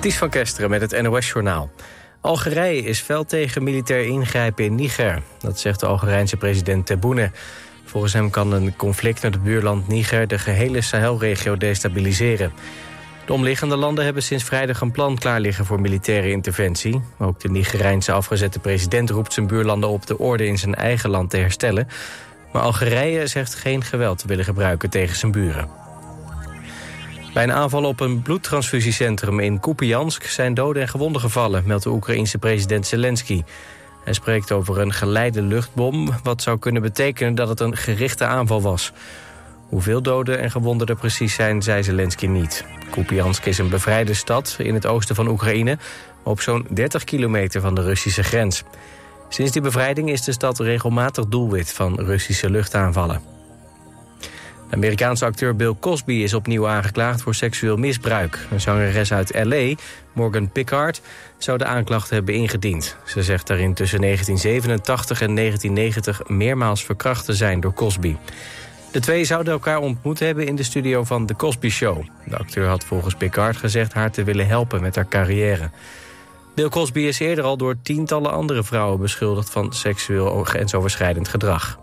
Ties van Kesteren met het NOS-journaal. Algerije is fel tegen militair ingrijpen in Niger. Dat zegt de Algerijnse president Tebboune. Volgens hem kan een conflict met het buurland Niger... de gehele Sahelregio destabiliseren. De omliggende landen hebben sinds vrijdag een plan klaar liggen... voor militaire interventie. Ook de Nigerijnse afgezette president roept zijn buurlanden op... de orde in zijn eigen land te herstellen. Maar Algerije zegt geen geweld te willen gebruiken tegen zijn buren. Bij een aanval op een bloedtransfusiecentrum in Kupiansk... zijn doden en gewonden gevallen, meldt de Oekraïense president Zelensky. Hij spreekt over een geleide luchtbom... wat zou kunnen betekenen dat het een gerichte aanval was. Hoeveel doden en gewonden er precies zijn, zei Zelensky niet. Kupiansk is een bevrijde stad in het oosten van Oekraïne... op zo'n 30 kilometer van de Russische grens. Sinds die bevrijding is de stad regelmatig doelwit van Russische luchtaanvallen. Amerikaanse acteur Bill Cosby is opnieuw aangeklaagd voor seksueel misbruik. Een zangeres uit L.A., Morgan Pickard, zou de aanklacht hebben ingediend. Ze zegt daarin tussen 1987 en 1990 meermaals verkracht te zijn door Cosby. De twee zouden elkaar ontmoet hebben in de studio van The Cosby Show. De acteur had volgens Pickard gezegd haar te willen helpen met haar carrière. Bill Cosby is eerder al door tientallen andere vrouwen beschuldigd van seksueel grensoverschrijdend gedrag.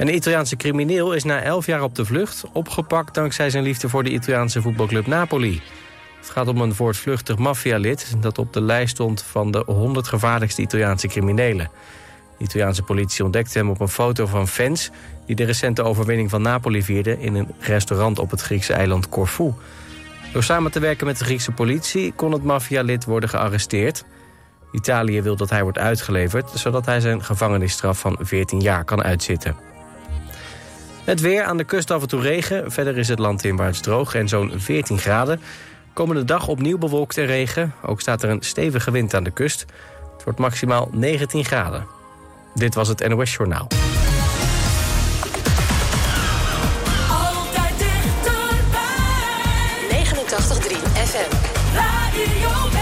Een Italiaanse crimineel is na elf jaar op de vlucht... opgepakt dankzij zijn liefde voor de Italiaanse voetbalclub Napoli. Het gaat om een voortvluchtig maffialid... dat op de lijst stond van de 100 gevaarlijkste Italiaanse criminelen. De Italiaanse politie ontdekte hem op een foto van fans... die de recente overwinning van Napoli vierden... in een restaurant op het Griekse eiland Corfu. Door samen te werken met de Griekse politie... kon het maffialid worden gearresteerd... Italië wil dat hij wordt uitgeleverd... zodat hij zijn gevangenisstraf van 14 jaar kan uitzitten. Het weer aan de kust af en toe regen. Verder is het land inwaarts droog en zo'n 14 graden. Komende dag opnieuw bewolkt en regen. Ook staat er een stevige wind aan de kust. Het wordt maximaal 19 graden. Dit was het NOS Journaal. Altijd dichterbij. 89.3 FM. Radio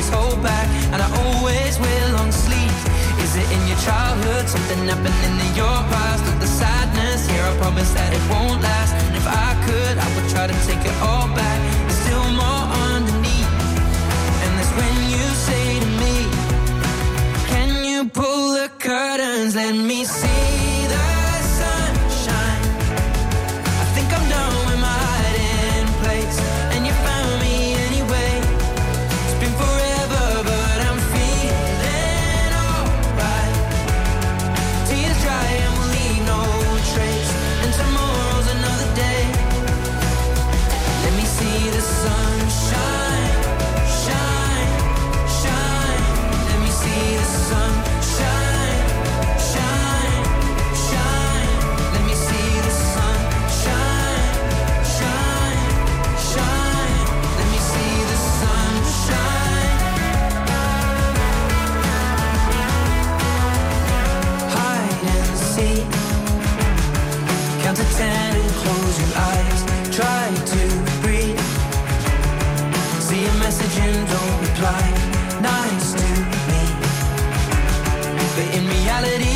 always hold back, and I always will on sleep. Is it in your childhood? Something happened in your past with the sadness? Here, I promise that it won't last. And if I could, I would try to take it all back. There's still more underneath, and that's when you say to me, Can you pull the curtains? Let me see. reality.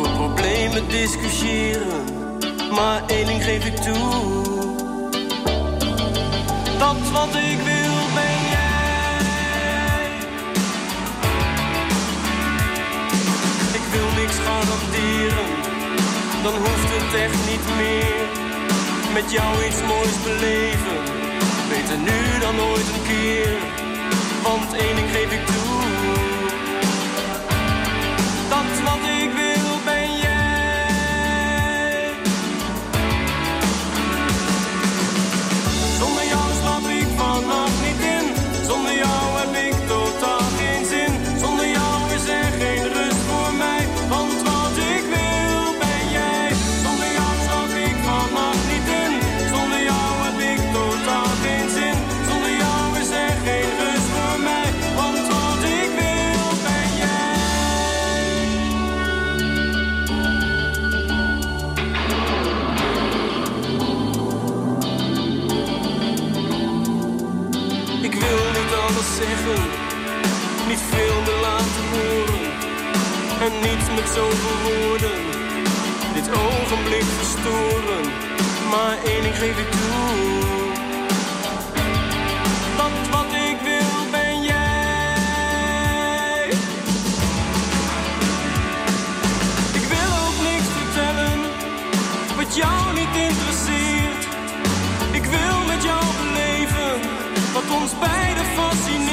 Over problemen discussiëren, maar één ding geef ik toe. Dat wat ik wil ben jij. Ik wil niks garanderen, dan hoeft het echt niet meer. Met jou iets moois beleven, beter nu dan ooit een keer. Want één ding geef ik toe. Niet niets met zoveel woorden dit ogenblik verstoren. Maar één ik geef ik toe. Dat wat ik wil ben jij. Ik wil ook niks vertellen wat jou niet interesseert. Ik wil met jou beleven wat ons beiden fascineert.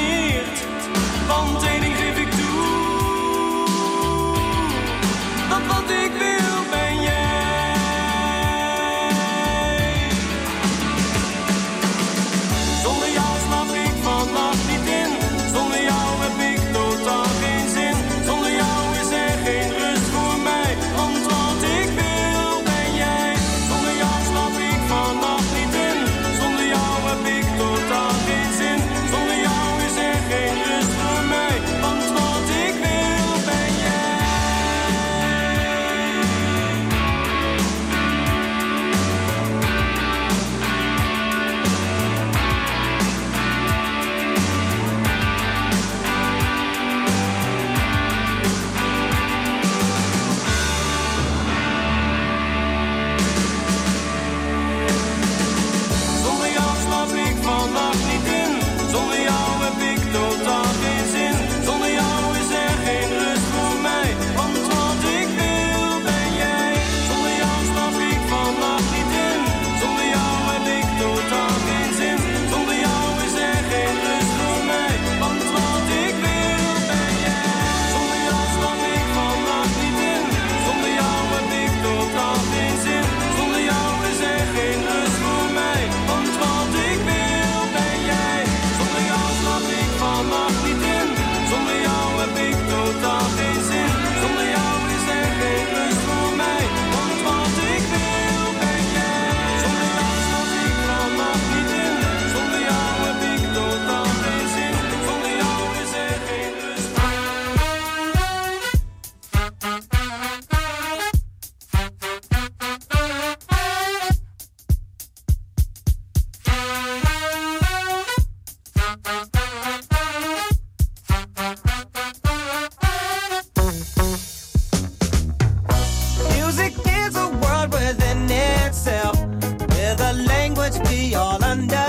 myself. Will the language be all under?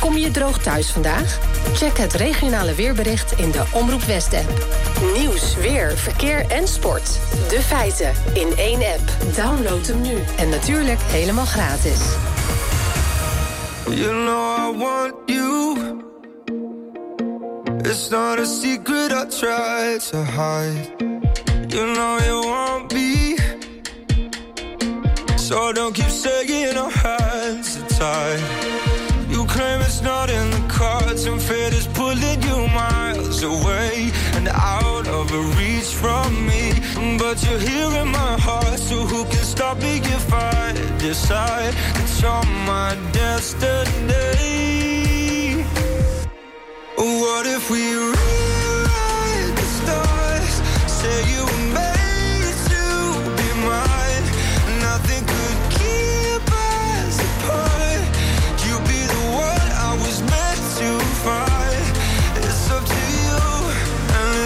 Kom je droog thuis vandaag? Check het regionale weerbericht in de Omroep West-app. Nieuws, weer, verkeer en sport. De feiten in één app. Download hem nu. En natuurlijk helemaal gratis. You know I want you. It's not a secret I try to hide. You know you want me. So don't keep saying our hands are. not in the cards, and fate is pulling you miles away and out of reach from me. But you're here in my heart, so who can stop me if I decide it's on my destiny? What if we rewrite the stars? Say you.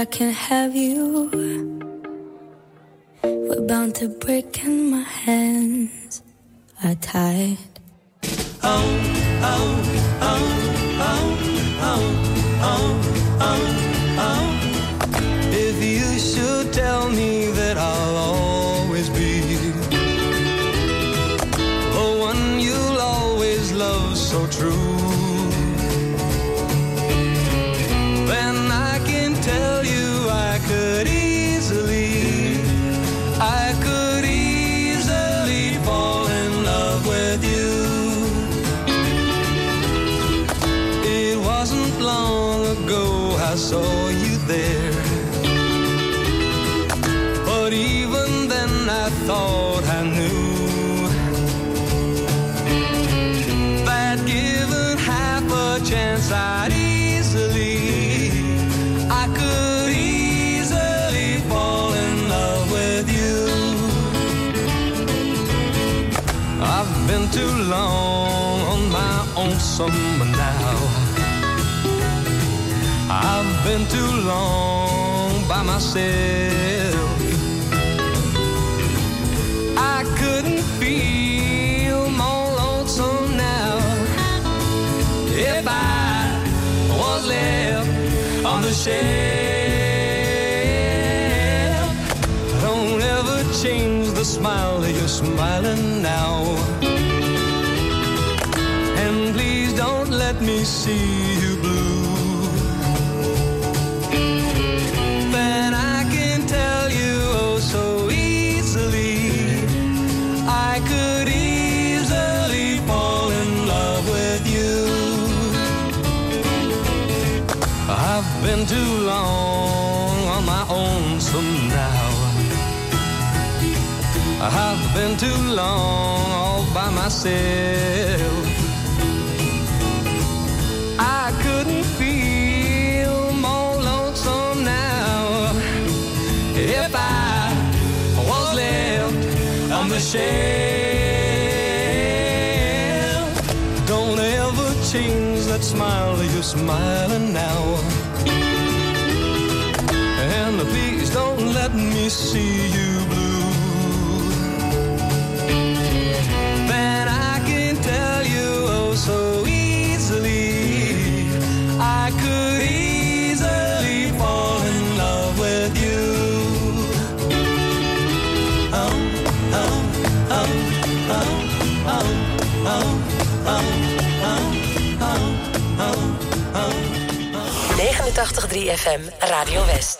I can have you. We're bound to break summer now. I've been too long by myself. I couldn't feel more lonesome now. If I was left on the shelf, don't ever change the smile you're smiling let me see you blue. Then I can tell you oh so easily. I could easily fall in love with you. I've been too long on my own somehow. I've been too long all by myself. Shell, Don't ever change that smile you're smiling now. And please don't let me see you FM Radio West.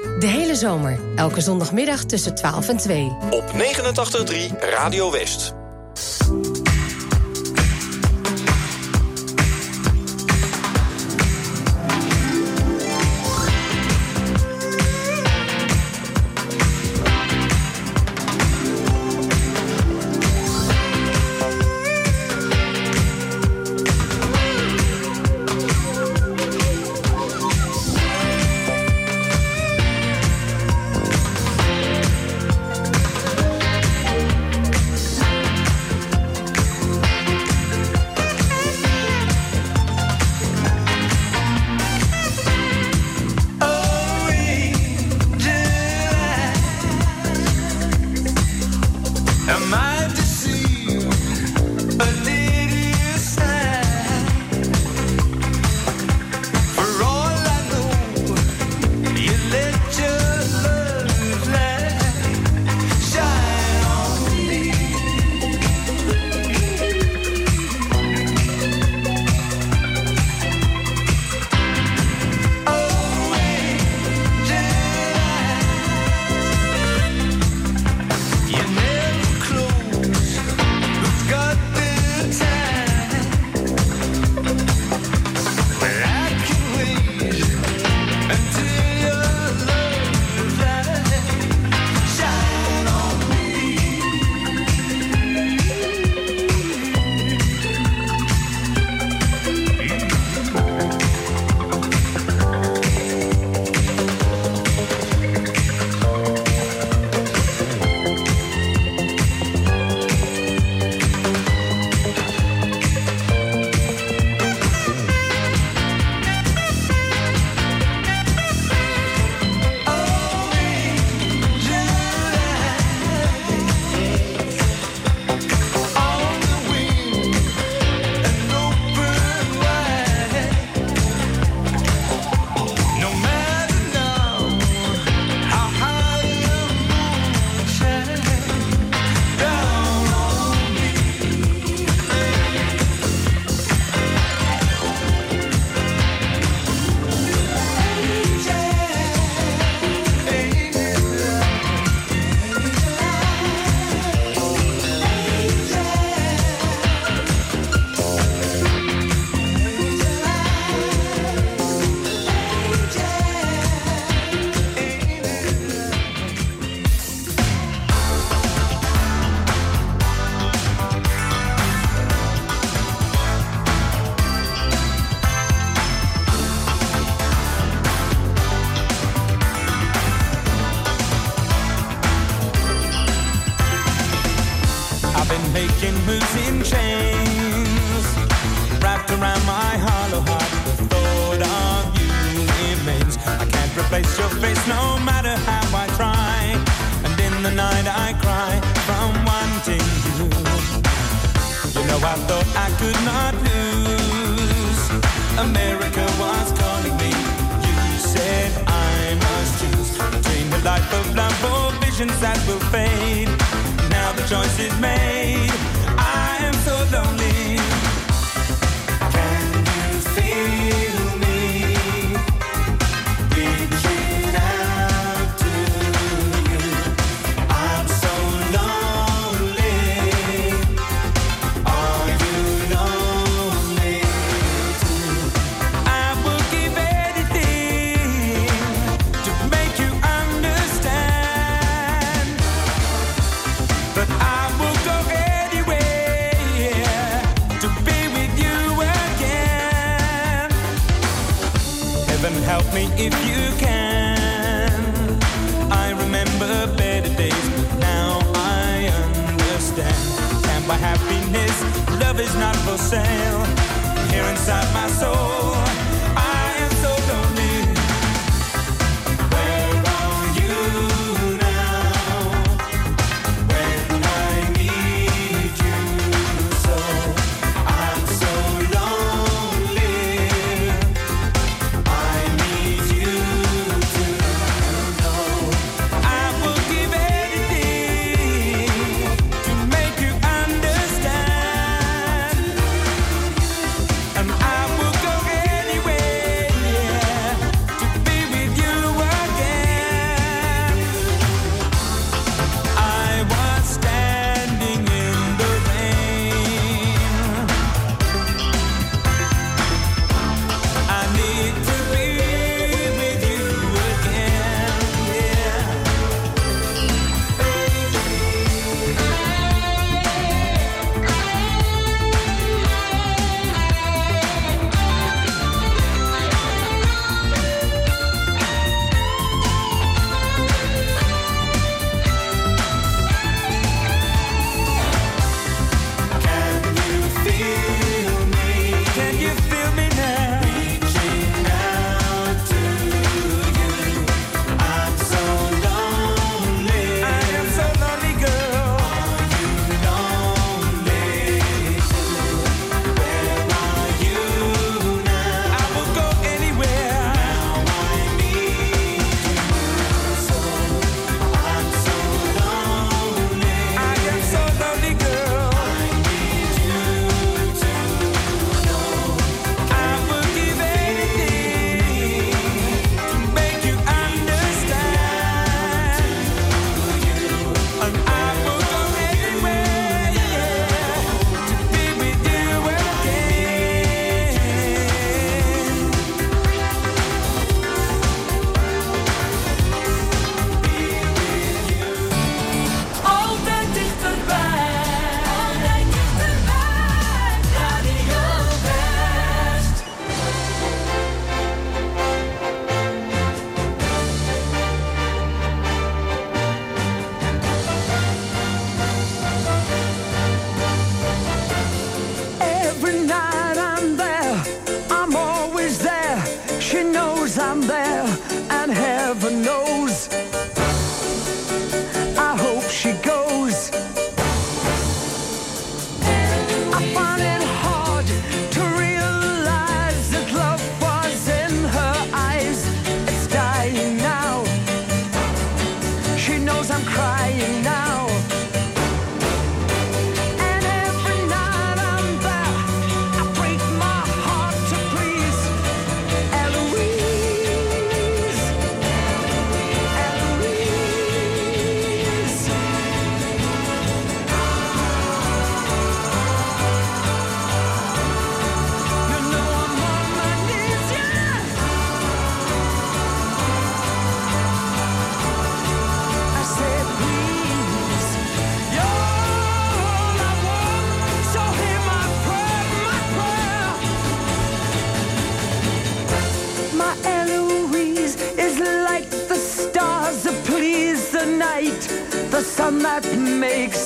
De hele zomer, elke zondagmiddag tussen 12 en 2. Op 89.3 Radio West.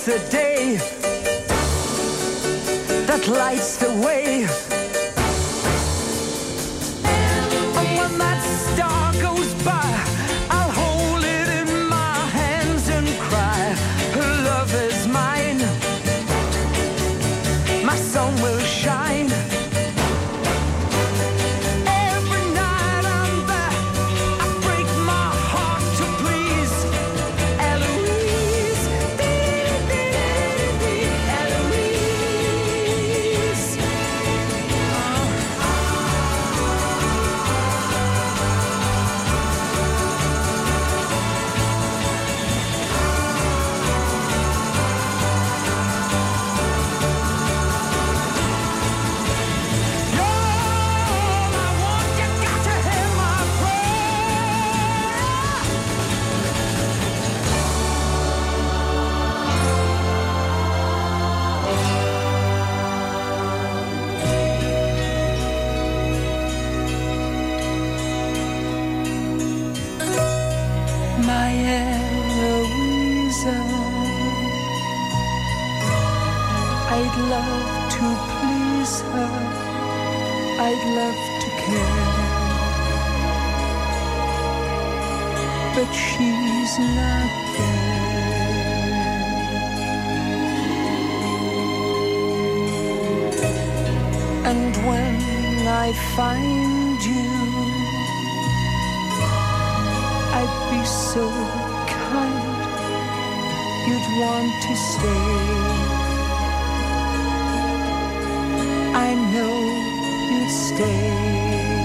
today. day. He's not there. And when I find you, I'd be so kind, you'd want to stay. I know you'd stay.